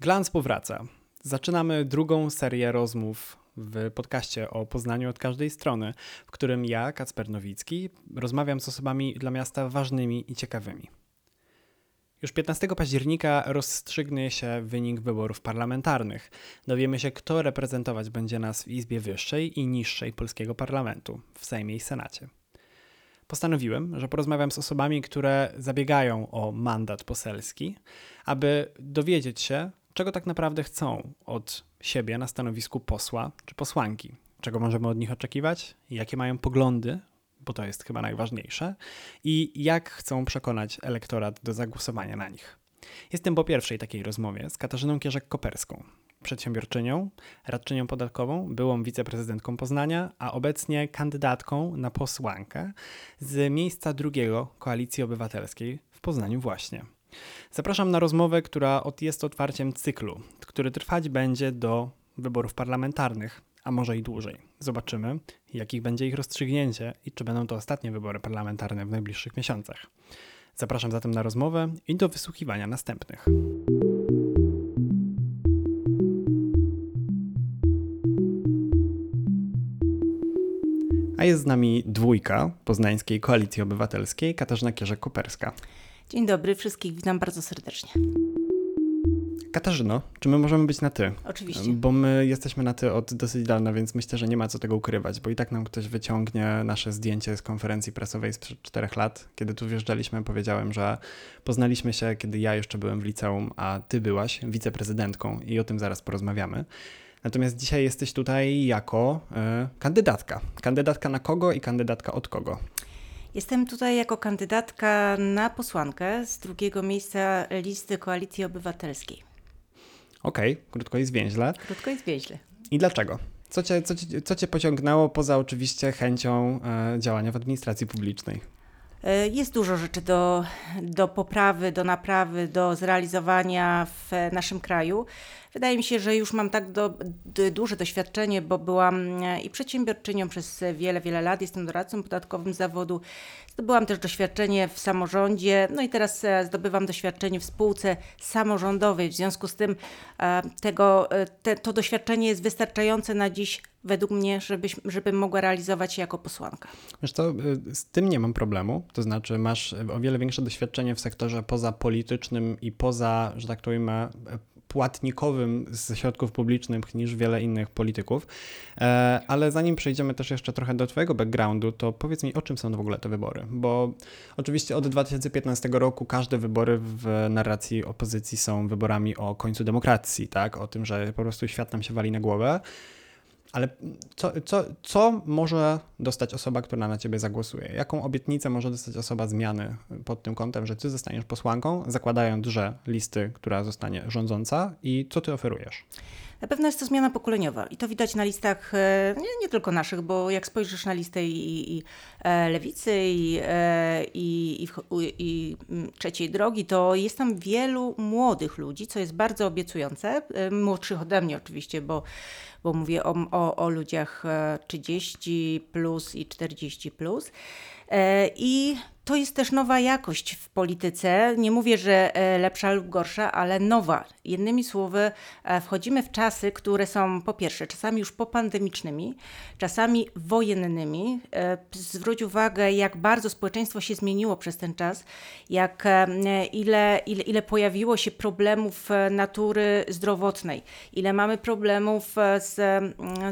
Glans powraca. Zaczynamy drugą serię rozmów w podcaście o Poznaniu od każdej strony, w którym ja, Kacper Nowicki, rozmawiam z osobami dla miasta ważnymi i ciekawymi. Już 15 października rozstrzygnie się wynik wyborów parlamentarnych. Dowiemy się, kto reprezentować będzie nas w Izbie Wyższej i Niższej Polskiego Parlamentu, w Sejmie i Senacie. Postanowiłem, że porozmawiam z osobami, które zabiegają o mandat poselski, aby dowiedzieć się, czego tak naprawdę chcą od siebie na stanowisku posła czy posłanki, czego możemy od nich oczekiwać, jakie mają poglądy, bo to jest chyba najważniejsze, i jak chcą przekonać elektorat do zagłosowania na nich. Jestem po pierwszej takiej rozmowie z Katarzyną Kierzek-Koperską, przedsiębiorczynią, radczynią podatkową, byłą wiceprezydentką Poznania, a obecnie kandydatką na posłankę z miejsca drugiego Koalicji Obywatelskiej w Poznaniu właśnie. Zapraszam na rozmowę, która jest otwarciem cyklu, który trwać będzie do wyborów parlamentarnych, a może i dłużej. Zobaczymy, jakich będzie ich rozstrzygnięcie i czy będą to ostatnie wybory parlamentarne w najbliższych miesiącach. Zapraszam zatem na rozmowę i do wysłuchiwania następnych. A jest z nami dwójka poznańskiej Koalicji Obywatelskiej, Katarzyna Kierzek-Koperska. Dzień dobry, wszystkich witam bardzo serdecznie. Katarzyno, czy my możemy być na ty? Oczywiście. Bo my jesteśmy na ty od dosyć dawna, więc myślę, że nie ma co tego ukrywać, bo i tak nam ktoś wyciągnie nasze zdjęcie z konferencji prasowej sprzed czterech lat. Kiedy tu wjeżdżaliśmy, powiedziałem, że poznaliśmy się, kiedy ja jeszcze byłem w liceum, a ty byłaś wiceprezydentką i o tym zaraz porozmawiamy. Natomiast dzisiaj jesteś tutaj jako y, kandydatka. Kandydatka na kogo i kandydatka od kogo? Jestem tutaj jako kandydatka na posłankę z drugiego miejsca listy Koalicji Obywatelskiej. Okej, okay, krótko i zwięźle. Krótko i zwięźle. I dlaczego? Co cię, co, cię, co cię pociągnęło poza oczywiście chęcią e, działania w administracji publicznej? E, jest dużo rzeczy do, do poprawy, do naprawy, do zrealizowania w naszym kraju. Wydaje mi się, że już mam tak do, do, duże doświadczenie, bo byłam e, i przedsiębiorczynią przez wiele, wiele lat, jestem doradcą podatkowym zawodu. Zdobyłam też doświadczenie w samorządzie, no i teraz e, zdobywam doświadczenie w spółce samorządowej. W związku z tym tego, te, to doświadczenie jest wystarczające na dziś według mnie, żebyś, żebym mogła realizować się jako posłanka. Wiesz to z tym nie mam problemu, to znaczy masz o wiele większe doświadczenie w sektorze pozapolitycznym i poza, że tak to ujmę, płatnikowym ze środków publicznych niż wiele innych polityków. E, ale zanim przejdziemy też jeszcze trochę do Twojego backgroundu, to powiedz mi, o czym są w ogóle te wybory? Bo oczywiście od 2015 roku każde wybory w narracji opozycji są wyborami o końcu demokracji, tak? O tym, że po prostu świat nam się wali na głowę. Ale co, co, co może dostać osoba, która na ciebie zagłosuje? Jaką obietnicę może dostać osoba zmiany pod tym kątem, że ty zostaniesz posłanką, zakładając, że listy, która zostanie rządząca i co ty oferujesz? Na pewno jest to zmiana pokoleniowa i to widać na listach e, nie, nie tylko naszych, bo jak spojrzysz na listę i, i e, lewicy i, e, i, i, mm, trzeciej drogi, to jest tam wielu młodych ludzi, co jest bardzo obiecujące, młodszych ode mnie oczywiście, bo bo mówię o, o, o ludziach 30 plus i 40 plus. I to jest też nowa jakość w polityce. Nie mówię, że e, lepsza lub gorsza, ale nowa. Jednymi słowy, e, wchodzimy w czasy, które są po pierwsze czasami już popandemicznymi, czasami wojennymi. E, zwróć uwagę, jak bardzo społeczeństwo się zmieniło przez ten czas, jak ile, ile, ile pojawiło się problemów natury zdrowotnej, ile mamy problemów z,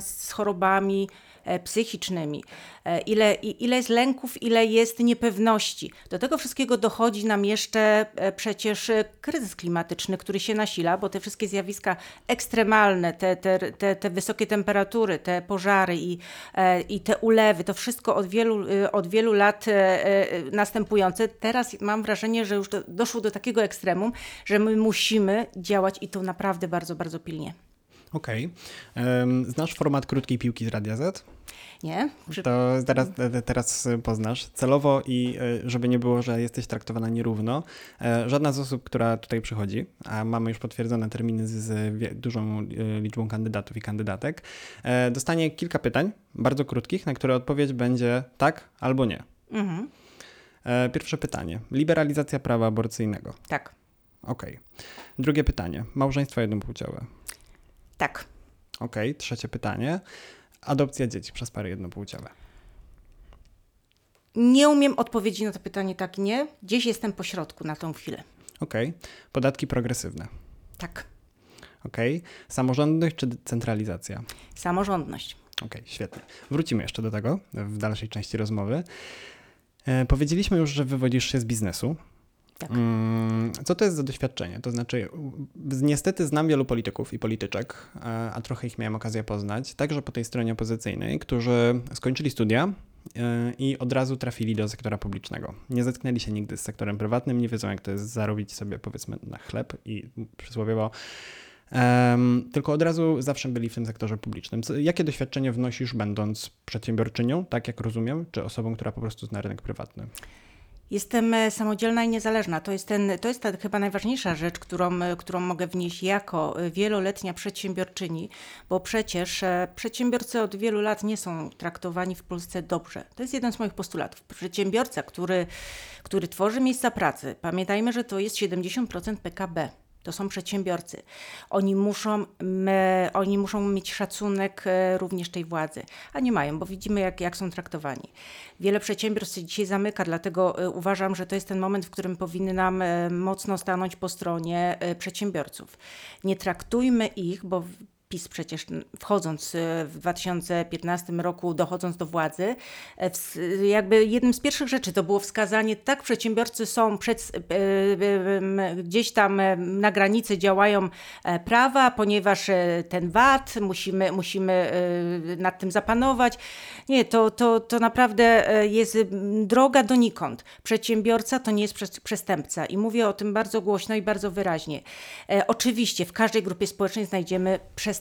z chorobami psychicznymi, e, ile, ile jest lęków, ile jest niepewności. Do tego wszystkiego dochodzi nam jeszcze e, przecież kryzys klimatyczny, który się nasila, bo te wszystkie zjawiska ekstremalne, te, te, te, te wysokie temperatury, te pożary i, i te ulewy, to wszystko od wielu, od wielu lat następujące. Teraz mam wrażenie, że już doszło do takiego ekstremum, że my musimy działać i to naprawdę bardzo, bardzo pilnie. Okej. Okay. Znasz format krótkiej piłki z Radia Z? Nie? To teraz, teraz poznasz. Celowo i e, żeby nie było, że jesteś traktowana nierówno, e, żadna z osób, która tutaj przychodzi, a mamy już potwierdzone terminy z, dużą e, liczbą kandydatów i kandydatek, dostanie kilka pytań, bardzo krótkich, na które odpowiedź będzie tak albo nie. Mhm. Pierwsze pytanie. Liberalizacja prawa aborcyjnego. Tak. Okej. Drugie pytanie. Małżeństwo jednopłciowe. Tak. Okej. Trzecie pytanie. Adopcja dzieci przez pary jednopłciowe. Nie umiem odpowiedzi na to pytanie tak, nie. Gdzieś jestem po środku na tą chwilę. Okej. Podatki progresywne. Tak. Okej. Samorządność czy centralizacja? Samorządność. Okej, świetnie. Wrócimy jeszcze do tego w dalszej części rozmowy. E, powiedzieliśmy już, że wywodzisz się z biznesu. Tak. Mm, Co to jest za doświadczenie? To znaczy, niestety znam wielu polityków i polityczek, e, a trochę ich miałem okazję poznać, także po tej stronie opozycyjnej, którzy skończyli studia e, i od razu trafili do sektora publicznego. Nie zetknęli się nigdy z sektorem prywatnym, nie wiedzą jak to jest zarobić sobie powiedzmy na chleb i przysłowiowo Em, tylko od razu zawsze byli w tym sektorze publicznym. Co, jakie doświadczenie wnosisz, będąc przedsiębiorczynią, tak jak rozumiem, czy osobą, która po prostu zna rynek prywatny? Jestem e, samodzielna i niezależna. To jest, ten, to jest ta chyba najważniejsza rzecz, którą, e, którą mogę wnieść jako e, wieloletnia przedsiębiorczyni, bo przecież przedsiębiorcy od wielu lat nie są traktowani w Polsce dobrze. To jest jeden z moich postulatów. Przedsiębiorca, który, który tworzy miejsca pracy, pamiętajmy, że to jest 70% PKB. To są przedsiębiorcy. Oni muszą, me, oni muszą mieć szacunek e, również tej władzy, a nie mają, bo widzimy, jak, jak są traktowani. Wiele przedsiębiorstw się dzisiaj zamyka, dlatego e, uważam, że to jest ten moment, w którym powinny nam e, mocno stanąć po stronie przedsiębiorców. Nie traktujmy ich, bo PiS przecież wchodząc e, w 2015 roku, dochodząc do władzy, e, jakby jednym z pierwszych rzeczy to było wskazanie, tak przedsiębiorcy są przed, e, gdzieś tam na granicy działają prawa, ponieważ ten VAT, musimy, musimy nad tym zapanować. Nie, to, to, to naprawdę jest droga donikąd. Przedsiębiorca to nie jest przes- przestępca i mówię o tym bardzo głośno i bardzo wyraźnie. Oczywiście w każdej grupie społecznej znajdziemy przestępców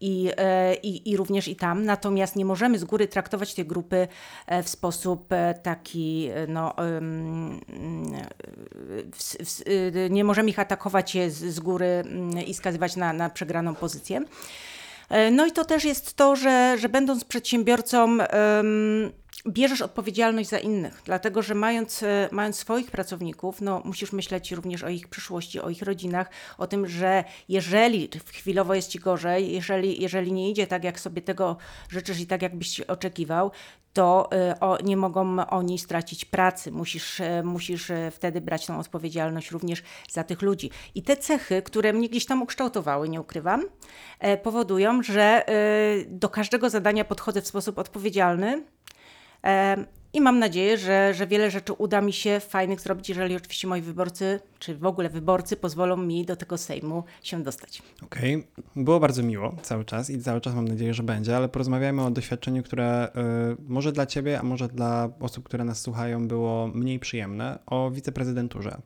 i, e, i, i również i tam, natomiast nie możemy z góry traktować tej grupy e, w sposób e, taki, no, w, w, nie możemy ich atakować je z, z góry mm, i skazywać na, na przegraną pozycję. No i to też jest to, że, że będąc przedsiębiorcą, bierzesz odpowiedzialność za innych, dlatego że mając, e, mając swoich pracowników, no, musisz myśleć również o ich przyszłości, o ich rodzinach, o tym, że jeżeli chwilowo jest ci gorzej, jeżeli, jeżeli nie idzie tak, jak sobie tego życzysz i tak, jakbyś oczekiwał, to e, o, nie mogą oni stracić pracy. Musisz, e, musisz wtedy brać tą odpowiedzialność również za tych ludzi. I te cechy, które mnie gdzieś tam ukształtowały, nie ukrywam, powodują, że do każdego zadania podchodzę w sposób odpowiedzialny. I mam nadzieję, że, że wiele rzeczy uda mi się fajnych zrobić, jeżeli oczywiście moi wyborcy, czy w ogóle wyborcy pozwolą mi do tego Sejmu się dostać. Okej, było bardzo miło cały czas i cały czas mam nadzieję, że będzie, ale porozmawiajmy o doświadczeniu, które y, może dla Ciebie, a może dla osób, które nas słuchają, było mniej przyjemne, o wiceprezydenturze.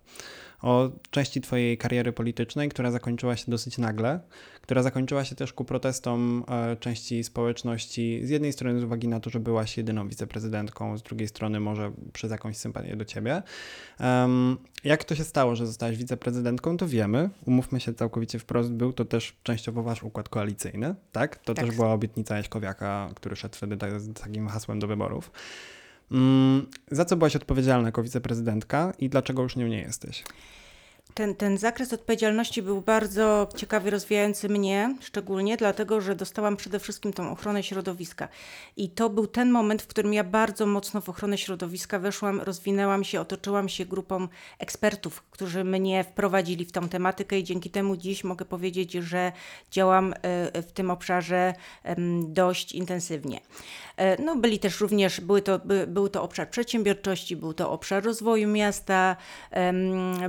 O części Twojej kariery politycznej, która zakończyła się dosyć nagle, która zakończyła się też ku protestom e, części społeczności. Z jednej strony z uwagi na to, że byłaś jedyną wiceprezydentką, z drugiej strony może przez jakąś sympatię do Ciebie. Jak to się stało, że zostałaś wiceprezydentką, to wiemy. Umówmy się całkowicie wprost, był to też częściowo wasz układ koalicyjny, tak? To Tak. też była obietnica Jaśkowiaka, który szedł wtedy tak, z takim hasłem do wyborów. Mm, za co byłaś odpowiedzialna jako wiceprezydentka i dlaczego już nią nie jesteś? Ten, ten zakres odpowiedzialności był bardzo ciekawy, rozwijający mnie, szczególnie dlatego, że dostałam przede wszystkim tą ochronę środowiska. I to był ten moment, w którym ja bardzo mocno w ochronę środowiska weszłam, rozwinęłam się, otoczyłam się grupą ekspertów, którzy mnie wprowadzili w tą tematykę i dzięki temu dziś mogę powiedzieć, że działam e, w tym obszarze dość intensywnie. E, No, byli też również, były to, by, był to obszar przedsiębiorczości, był to obszar rozwoju miasta,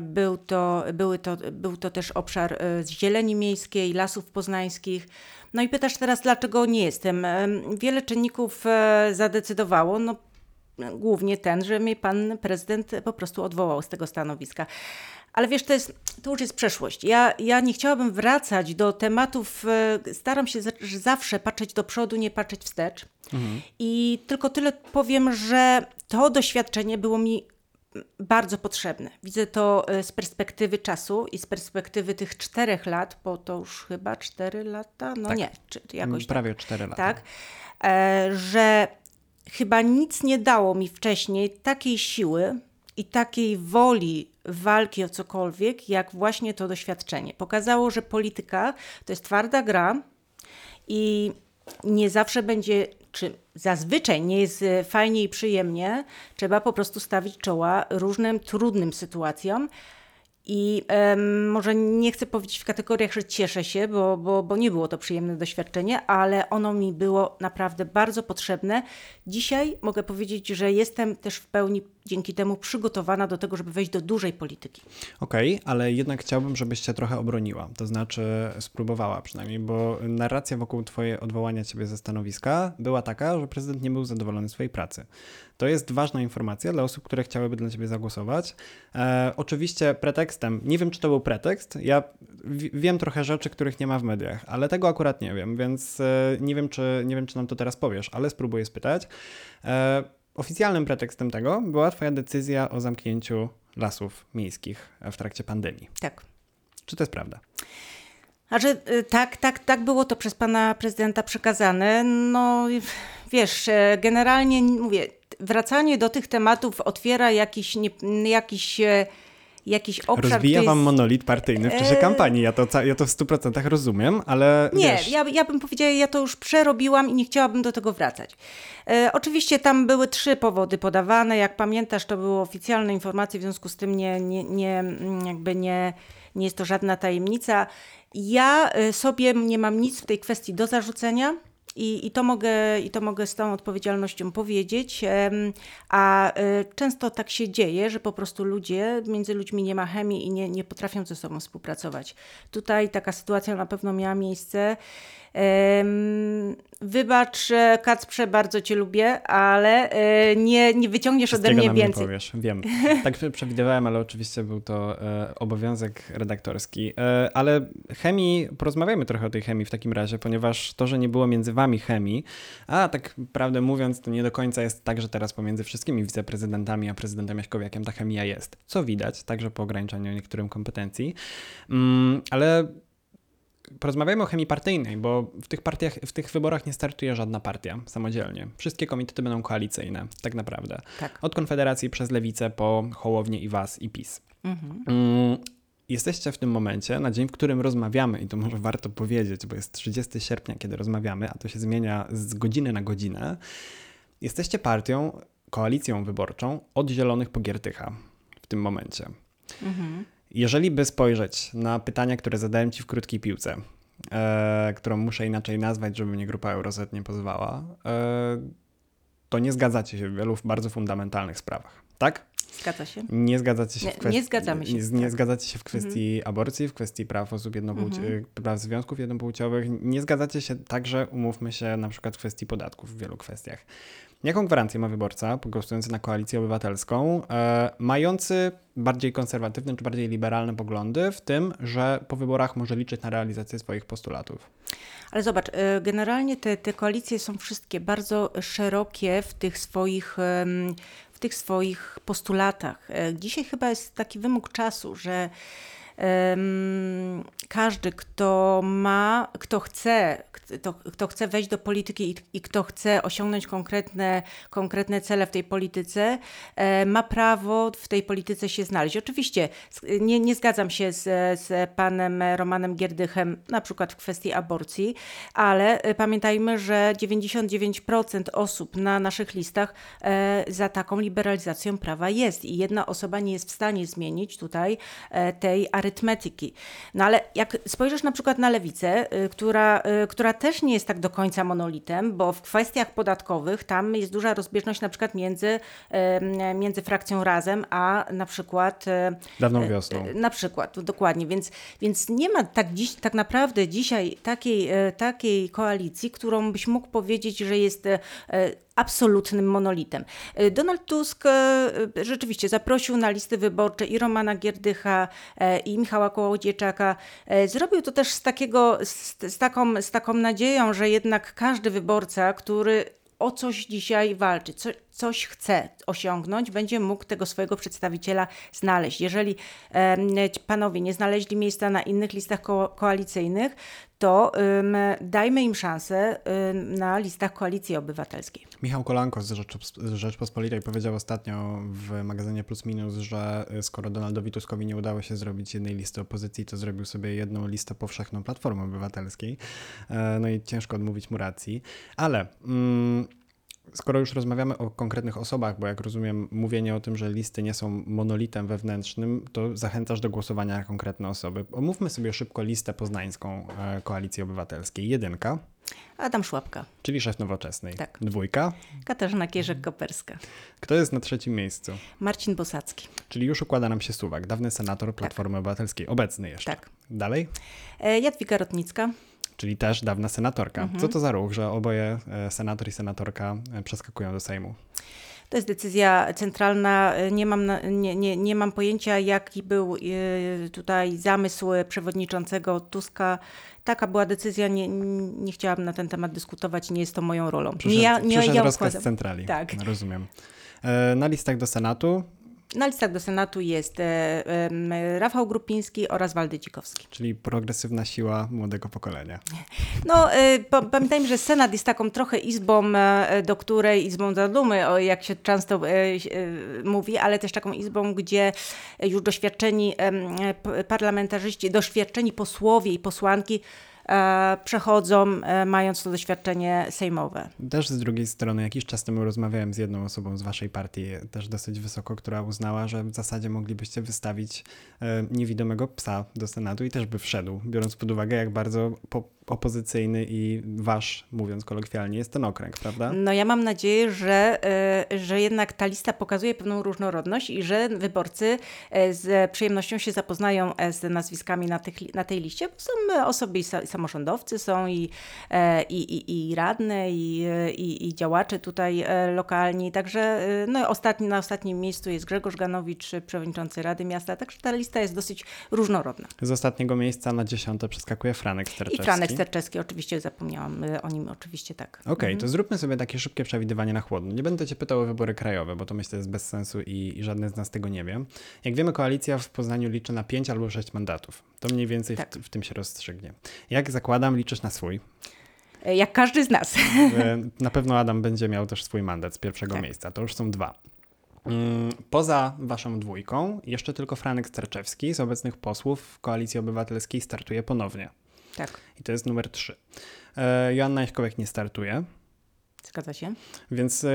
był to, były to, był to też obszar e, zieleni miejskiej, lasów poznańskich. No i pytasz teraz, dlaczego nie jestem? Em, Wiele czynników e, zadecydowało. No, głównie ten, że mnie pan prezydent po prostu odwołał z tego stanowiska. Ale wiesz, to, jest, to już jest przeszłość. Ja, ja nie chciałabym wracać do tematów, e, staram się za- zawsze patrzeć do przodu, nie patrzeć wstecz. I tylko tyle powiem, że to doświadczenie było mi bardzo potrzebne. Widzę to e, z perspektywy czasu i z perspektywy tych czterech lat, bo to już chyba cztery lata, no Tak. nie, czy jakoś tak Prawie 4 lata. tak, e, że chyba nic nie dało mi wcześniej takiej siły i takiej woli walki o cokolwiek, jak właśnie to doświadczenie. Pokazało, że polityka to jest twarda gra i nie zawsze będzie, czy zazwyczaj nie jest fajnie i przyjemnie, trzeba po prostu stawić czoła różnym trudnym sytuacjom. I um, może nie chcę powiedzieć w kategoriach, że cieszę się, bo, bo, bo nie było to przyjemne doświadczenie, ale ono mi było naprawdę bardzo potrzebne. Dzisiaj mogę powiedzieć, że jestem też w pełni dzięki temu przygotowana do tego, żeby wejść do dużej polityki. Okej, okay, ale jednak chciałbym, żebyś się trochę obroniła, to znaczy spróbowała przynajmniej, bo narracja wokół twojej odwołania ciebie ze stanowiska była taka, że prezydent nie był zadowolony z swojej pracy. To jest ważna informacja dla osób, które chciałyby dla ciebie zagłosować. E, oczywiście pretekstem, nie wiem czy to był pretekst, ja wiem trochę rzeczy, których nie ma w mediach, ale tego akurat nie wiem, więc e, nie, wiem, czy, nie wiem, czy nam to teraz powiesz, ale spróbuję spytać. E, oficjalnym pretekstem tego była Twoja decyzja o zamknięciu lasów miejskich w trakcie pandemii. Tak. Czy to jest prawda? A że y, tak, tak, tak było to przez pana prezydenta przekazane. No wiesz, e, generalnie mówię, wracanie do tych tematów otwiera jakiś, nie, jakiś e, jakiś obszar. Rozbija wam monolit partyjny w czasie e... kampanii. Ja to, ja to w 100% rozumiem, ale. Nie, wiesz... ja, ja bym powiedziała, ja to już przerobiłam i nie chciałabym do tego wracać. E, oczywiście tam były trzy powody podawane. Jak pamiętasz, to były oficjalne informacje, w związku z tym nie, nie, nie, jakby nie, nie jest to żadna tajemnica. Ja e, sobie nie mam nic w tej kwestii do zarzucenia. I, i, to mogę, I to mogę z tą odpowiedzialnością powiedzieć. A e, często tak się dzieje, że po prostu ludzie, między ludźmi nie ma chemii i nie, nie potrafią ze sobą współpracować. Tutaj taka sytuacja na pewno miała miejsce. Wybacz, Kacprze, bardzo cię lubię, ale e, nie, nie wyciągniesz ode mnie więcej. Nie powiesz, wiem. Tak przewidywałem, ale oczywiście był to e, obowiązek redaktorski. E, ale chemii, porozmawiajmy trochę o tej chemii w takim razie, ponieważ to, że nie było między wami chemii, a tak prawdę mówiąc, to nie do końca jest tak, że teraz pomiędzy wszystkimi wiceprezydentami a prezydentem Jaśkowiakiem ta chemia jest. Co widać, także po ograniczeniu niektórym kompetencji. Mm, ale porozmawiajmy o chemii partyjnej, bo w tych partiach, w tych wyborach nie startuje żadna partia samodzielnie. Wszystkie komitety będą koalicyjne, tak naprawdę. Tak. Od Konfederacji przez Lewicę po Hołownię i Was i PiS. Mhm. Mm, jesteście w tym momencie, na dzień, w którym rozmawiamy, i to może warto powiedzieć, bo jest 30 sierpnia, kiedy rozmawiamy, a to się zmienia z godziny na godzinę. Jesteście partią, koalicją wyborczą od Zielonych po Giertycha w tym momencie. Mhm. Jeżeli by spojrzeć na pytania, które zadałem Ci w krótkiej piłce, e, którą muszę inaczej nazwać, żeby mnie grupa Euroset nie pozwała, e, to nie zgadzacie się w wielu bardzo fundamentalnych sprawach, tak? Zgadza się. Nie zgadzacie się nie, w kwestii. Nie zgadzamy się. Nie, nie tak. zgadzacie się w kwestii mhm. aborcji, w kwestii praw osób jednopłciowych, mhm. praw związków jednopłciowych. Nie zgadzacie się także, umówmy się, na przykład w kwestii podatków w wielu kwestiach. Jaką gwarancję ma wyborca głosujący na koalicję obywatelską, e, mający bardziej konserwatywne czy bardziej liberalne poglądy, w tym, że po wyborach może liczyć na realizację swoich postulatów? Ale zobacz, e, generalnie te, te koalicje są wszystkie bardzo szerokie w tych swoich w tych swoich postulatach. E, dzisiaj chyba jest taki wymóg czasu, że każdy, kto ma, kto chce, kto, kto chce wejść do polityki i, i, kto chce osiągnąć konkretne, konkretne cele w tej polityce, e, ma prawo w tej polityce się znaleźć. Oczywiście nie, nie zgadzam się z, z panem Romanem Gierdychem, na przykład w kwestii aborcji, ale e, pamiętajmy, że 99% osób na naszych listach e, za taką liberalizacją prawa jest i jedna osoba nie jest w stanie zmienić tutaj tej arytmetyki. No ale jak spojrzysz na przykład na lewicę, y, która, y, która też nie jest tak do końca monolitem, bo w kwestiach podatkowych tam jest duża rozbieżność na przykład między, między frakcją Razem, a na przykład... Dawną e, wiosną. Na przykład, dokładnie. Więc, więc nie ma tak, dziś, tak naprawdę dzisiaj takiej, takiej koalicji, którą byś mógł powiedzieć, że jest absolutnym monolitem. Y, Donald Tusk y, rzeczywiście zaprosił na listy wyborcze i Romana Gierdycha, i Michała Kołodziejczaka. Zrobił to też z, takiego, z, z, taką, z taką nadzieją, że jednak każdy wyborca, który o coś dzisiaj walczy, co, coś chce osiągnąć, będzie mógł tego swojego przedstawiciela znaleźć. Jeżeli e, panowie nie znaleźli miejsca na innych listach ko koalicyjnych, to dajmy im szansę na listach Koalicji Obywatelskiej. Michał Kolanko z Rzeczpospolitej powiedział ostatnio w magazynie Plus Minus, że y, skoro Donaldowi Tuskowi nie udało się zrobić jednej listy opozycji, to zrobił sobie jedną listę powszechną Platformy Obywatelskiej. E, no i ciężko odmówić mu racji. Ale... Mm, skoro już rozmawiamy o konkretnych osobach, bo jak rozumiem, mówienie o tym, że listy nie są monolitem wewnętrznym, to zachęcasz do głosowania na konkretne osoby. Omówmy sobie szybko listę poznańską e, Koalicji Obywatelskiej. Jedynka. Adam Szłapka. Czyli szef nowoczesnej. Tak. Dwójka. Katarzyna Kierzek-Koperska. Kto jest na trzecim miejscu? Marcin Bosacki. Czyli już układa nam się Suwak, dawny senator Platformy tak. Obywatelskiej, obecny jeszcze. Tak. Dalej? E, Jadwiga Rotnicka czyli też dawna senatorka. Mhm. Co to za ruch, że oboje e, senator i senatorka e, przeskakują do Sejmu? To jest decyzja centralna. Nie mam, nie, nie, nie mam pojęcia, jaki był e, tutaj zamysł przewodniczącego Tuska. Taka była decyzja, nie, nie chciałabym na ten temat dyskutować, nie jest to moją rolą. Przyszedł, nie ja, nie ja rozkaz z centrali. Tak. Rozumiem. Na listach do Senatu na listach do Senatu jest e, Rafał Grupiński oraz Waldy Dzikowski. Czyli progresywna siła młodego pokolenia. No, e, pamiętajmy, że Senat jest taką trochę izbą, e, do której, izbą do dumy, jak się często mówi, ale też taką izbą, gdzie już doświadczeni parlamentarzyści, doświadczeni posłowie i posłanki przechodzą, e, mając to doświadczenie sejmowe. Też z drugiej strony, jakiś czas temu rozmawiałem z jedną osobą z waszej partii, też dosyć wysoko, która uznała, że w zasadzie moglibyście wystawić e, niewidomego psa do Senatu i też by wszedł, biorąc pod uwagę, jak bardzo po opozycyjny i wasz, mówiąc kolokwialnie, jest ten okręg, prawda? No ja mam nadzieję, że, e, że jednak ta lista pokazuje pewną różnorodność i że wyborcy e, z przyjemnością się zapoznają e, z nazwiskami na, tych, na tej liście, bo są osoby i samorządowcy, są i, i, i, i radne, i, i, i działacze tutaj lokalni, także no, ostatni, na ostatnim miejscu jest Grzegorz Ganowicz, przewodniczący Rady Miasta, także ta lista jest dosyć różnorodna. Z ostatniego miejsca na dziesiąte przeskakuje Franek Sterczewski. I Franek Sterczewski, oczywiście zapomniałam o nim, oczywiście tak. Okej, okay, mhm. to zróbmy sobie takie szybkie przewidywanie na chłodno. Nie będę cię pytał o wybory krajowe, bo to myślę jest bez sensu i, i żadne z nas tego nie wie. Jak wiemy, koalicja w Poznaniu liczy na 5 albo 6 mandatów. To mniej więcej tak. w, w tym się rozstrzygnie. Jak zakładam, liczysz na swój? E, jak każdy z nas. E, na pewno Adam będzie miał też swój mandat z pierwszego tak. miejsca. To już są dwa. Mm, poza waszą dwójką, jeszcze tylko Franek Sterczewski z obecnych posłów Koalicji Obywatelskiej startuje ponownie. Tak. I to jest numer 3. E, Joanna Jaśkowiak nie startuje. Zgadza się. Więc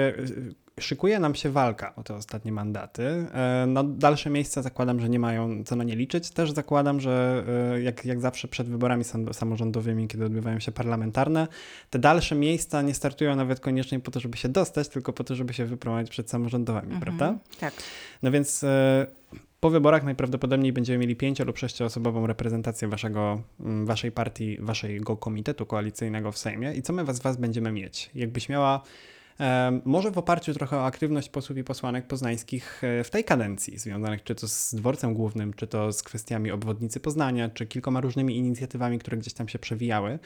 szykuje nam się walka o te ostatnie mandaty. E, no, dalsze miejsca zakładam, że nie mają co na nie liczyć. Też zakładam, że jak, jak zawsze przed wyborami samorządowymi, kiedy odbywają się parlamentarne, te dalsze miejsca nie startują nawet koniecznie po to, żeby się dostać, tylko po to, żeby się wyprowadzić przed samorządowymi, mhm, prawda? Tak. No więc po wyborach najprawdopodobniej będziemy mieli pięcio lub sześcioosobową reprezentację waszego, mm, waszej partii, waszego komitetu koalicyjnego w Sejmie. I co my was, was będziemy mieć? Jakbyś miała może w oparciu trochę o aktywność posłów i posłanek poznańskich e, w tej kadencji, związanych czy to z dworcem głównym, czy to z kwestiami obwodnicy Poznania, czy kilkoma różnymi inicjatywami, które gdzieś tam się przewijały.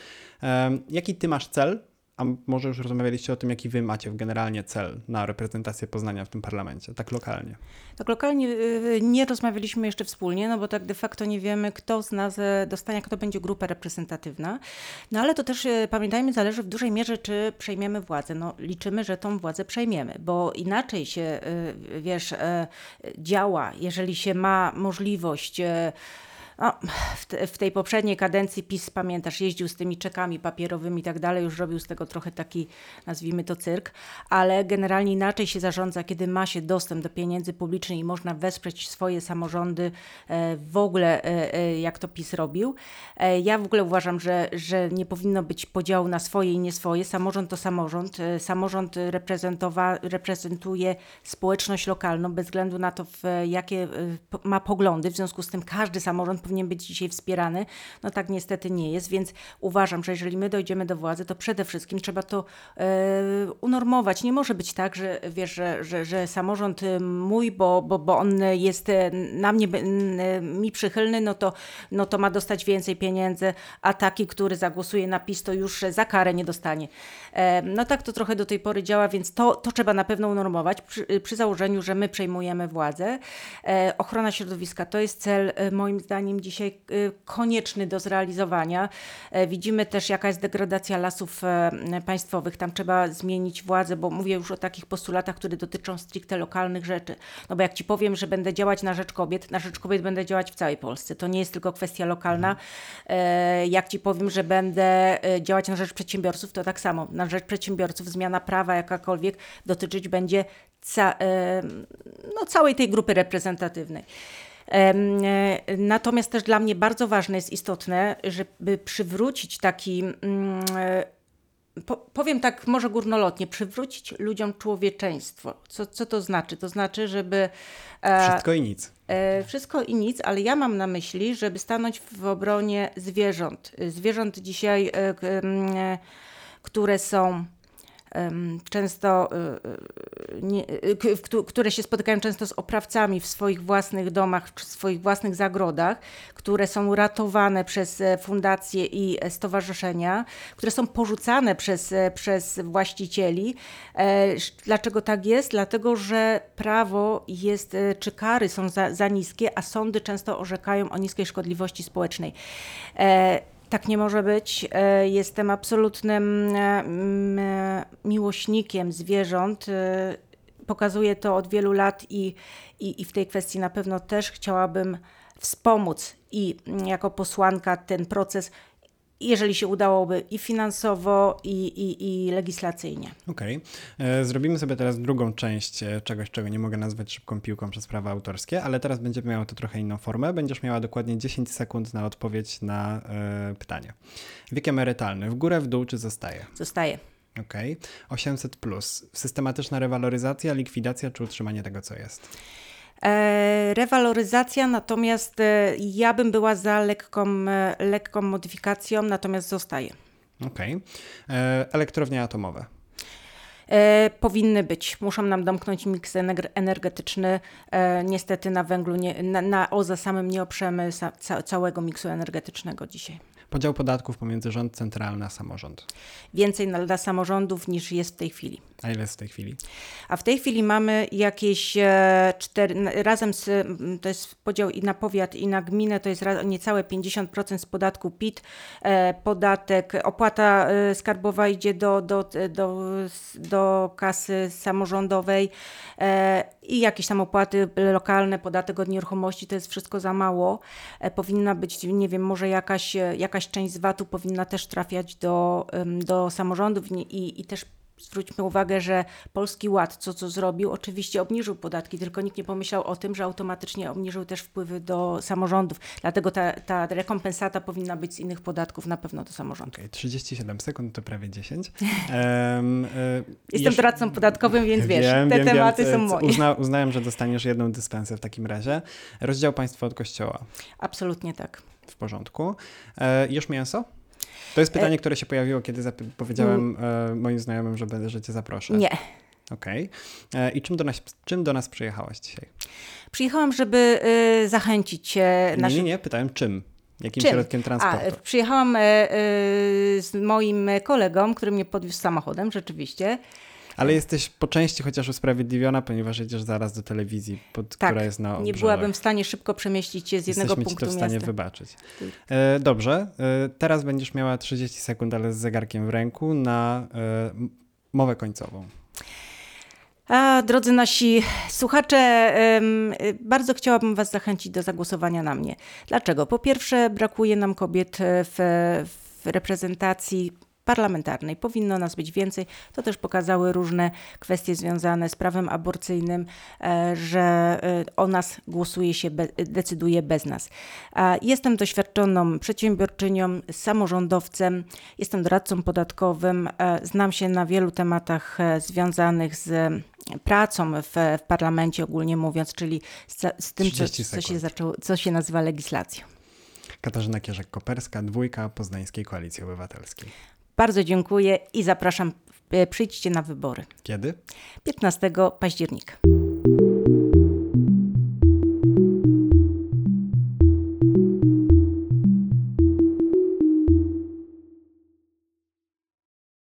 Jaki ty masz cel a może już rozmawialiście o tym, jaki wy macie generalnie cel na reprezentację Poznania w tym parlamencie, tak lokalnie? Tak lokalnie y, nie rozmawialiśmy jeszcze wspólnie, no bo tak de facto nie wiemy, kto z nas e, dostanie, kto będzie grupa reprezentatywna. No ale to też pamiętajmy, zależy w dużej mierze, czy przejmiemy władzę. No liczymy, że tą władzę przejmiemy, bo inaczej się, wiesz, działa, jeżeli się ma możliwość no, w, te, w, tej poprzedniej kadencji PiS, pamiętasz, jeździł z tymi czekami papierowymi i tak dalej, już robił z tego trochę taki, nazwijmy to cyrk, ale generalnie inaczej się zarządza, kiedy ma się dostęp do pieniędzy publicznych i można wesprzeć swoje samorządy e, w ogóle, e, e, jak to PiS robił. Ja w ogóle uważam, że, że nie powinno być podziału na swoje i nie swoje. Samorząd to samorząd. Samorząd reprezentowa, reprezentuje społeczność lokalną, bez względu na to, jakie ma poglądy. W związku z tym każdy samorząd powinien być dzisiaj wspierany. No tak niestety nie jest, więc uważam, że jeżeli my dojdziemy do władzy, to przede wszystkim trzeba to e, unormować. Nie może być tak, że wiesz, że, że, że samorząd mój, bo, bo, bo on jest na mnie, mi przychylny, no to, no to ma dostać więcej pieniędzy, a taki, który zagłosuje na PiS, to już za karę nie dostanie. E, no tak to trochę do tej pory działa, więc to, to trzeba na pewno unormować przy, przy założeniu, że my przejmujemy władzę. E, ochrona środowiska to jest cel e, moim zdaniem dzisiaj konieczny do zrealizowania. Widzimy też jaka jest degradacja lasów państwowych. Tam trzeba zmienić władzę, bo mówię już o takich postulatach, które dotyczą stricte lokalnych rzeczy. No bo jak ci powiem, że będę działać na rzecz kobiet, na rzecz kobiet będę działać w całej Polsce. To nie jest tylko kwestia lokalna. Jak ci powiem, że będę działać na rzecz przedsiębiorców, to tak samo. Na rzecz przedsiębiorców zmiana prawa jakakolwiek dotyczyć będzie ca no, całej tej grupy reprezentatywnej. E, natomiast też dla mnie bardzo ważne jest istotne, żeby przywrócić taki, mm, e, powiem tak może górnolotnie, przywrócić ludziom człowieczeństwo. Co, co to znaczy? To znaczy, żeby. E, wszystko i nic. Wszystko i nic, ale ja mam na myśli, żeby stanąć w obronie zwierząt. Zwierząt dzisiaj, które są często, y, y, nie, y, które się spotykają często z oprawcami w swoich własnych domach, w swoich własnych zagrodach, które są ratowane przez e, fundacje i e, stowarzyszenia, które są porzucane przez, e, przez właścicieli. Dlaczego tak jest? Dlatego, że prawo jest, czy kary są za, za niskie, a sądy często orzekają o niskiej szkodliwości społecznej. Tak nie może być. E, jestem absolutnym e, miłośnikiem zwierząt. E, pokazuję to od wielu lat i, i, i w tej kwestii na pewno też chciałabym wspomóc i jako posłanka ten proces jeżeli się udałoby i finansowo, i, i, i legislacyjnie. Okej. Okay. E, zrobimy sobie teraz drugą część e, czegoś, czego nie mogę nazwać szybką piłką przez prawa autorskie, ale teraz będzie miało to trochę inną formę. Będziesz miała dokładnie 10 sekund na odpowiedź na y, pytanie. Wiek emerytalny w górę, w dół czy zostaje? Zostaje. Okej. Okay. 800 plus. Systematyczna rewaloryzacja, likwidacja czy utrzymanie tego, co jest? E, rewaloryzacja, natomiast e, ja bym była za lekką, e, lekką modyfikacją, natomiast zostaje. Okej. Okay. Elektrownie atomowe. E, powinny być. Muszą nam domknąć miks energetyczny. E, niestety na węglu, nie, na, na OZE samym nie oprzemy ca całego miksu energetycznego dzisiaj. Podział podatków pomiędzy rząd centralny a samorząd. Więcej dla samorządów niż jest w tej chwili. A ile jest w tej chwili? A w tej chwili mamy jakieś e, cztery, razem z, to jest podział i na powiat i na gminę, to jest niecałe 50% z podatku PIT, e, podatek, opłata e, skarbowa idzie do, do, do, do kasy samorządowej i jakieś tam opłaty lokalne, podatek od nieruchomości, to jest wszystko za mało. Powinna być, nie wiem, może jakaś, jakaś część z VAT-u powinna też trafiać do, do samorządów i, i też zwróćmy uwagę, że Polski Ład, co co zrobił, oczywiście obniżył podatki, tylko nikt nie pomyślał o tym, że automatycznie obniżył też wpływy do samorządów. Dlatego ta, ta rekompensata powinna być z innych podatków na pewno do samorządów. Okay, 37 sekund to prawie 10. Um, y Jestem doradcą podatkowym, więc wiesz, wiem, te wiem, tematy wiem, są moje. Uzna, uznałem, że dostaniesz jedną dyspensę w takim razie. Rozdział państwa od kościoła. Absolutnie tak. W porządku. E, już mięso? To jest pytanie, e... które się pojawiło, kiedy powiedziałem mm. e, moim znajomym, że, będę, że cię zaproszę. Nie. Okej. Okay. E, I czym do, nas, czym do nas przyjechałaś dzisiaj? Przyjechałam, żeby y, zachęcić cię. Nie, nie, nie, pytałem czym. Jakim czym? środkiem transportu? A, przyjechałam y, z moim kolegą, który mnie podwiózł samochodem, rzeczywiście. Ale jesteś po części chociaż usprawiedliwiona, ponieważ jedziesz zaraz do telewizji, pod, tak, która jest na nie byłabym w stanie szybko przemieścić się z jednego Jesteśmy punktu ci to w stanie miasta. wybaczyć. E, dobrze, e, teraz będziesz miała 30 sekund, ale z zegarkiem w ręku na e, mowę końcową. A, drodzy nasi słuchacze, bardzo chciałabym Was zachęcić do zagłosowania na mnie. Dlaczego? Po pierwsze, brakuje nam kobiet w, w reprezentacji parlamentarnej. Powinno nas być więcej. To też pokazały różne kwestie związane z prawem aborcyjnym, e, że e, o nas głosuje się, decyduje bez nas. Jestem doświadczoną przedsiębiorczynią, samorządowcem, jestem doradcą podatkowym, e, znam się na wielu tematach związanych z pracą w, w parlamencie ogólnie mówiąc, czyli z, z tym, co, co, się zaczęło, co się nazywa legislacją. Katarzyna Kierzek-Koperska, dwójka Poznańskiej Koalicji Obywatelskiej. Bardzo dziękuję i zapraszam. e, Przyjdźcie na wybory Kiedy? 15 października.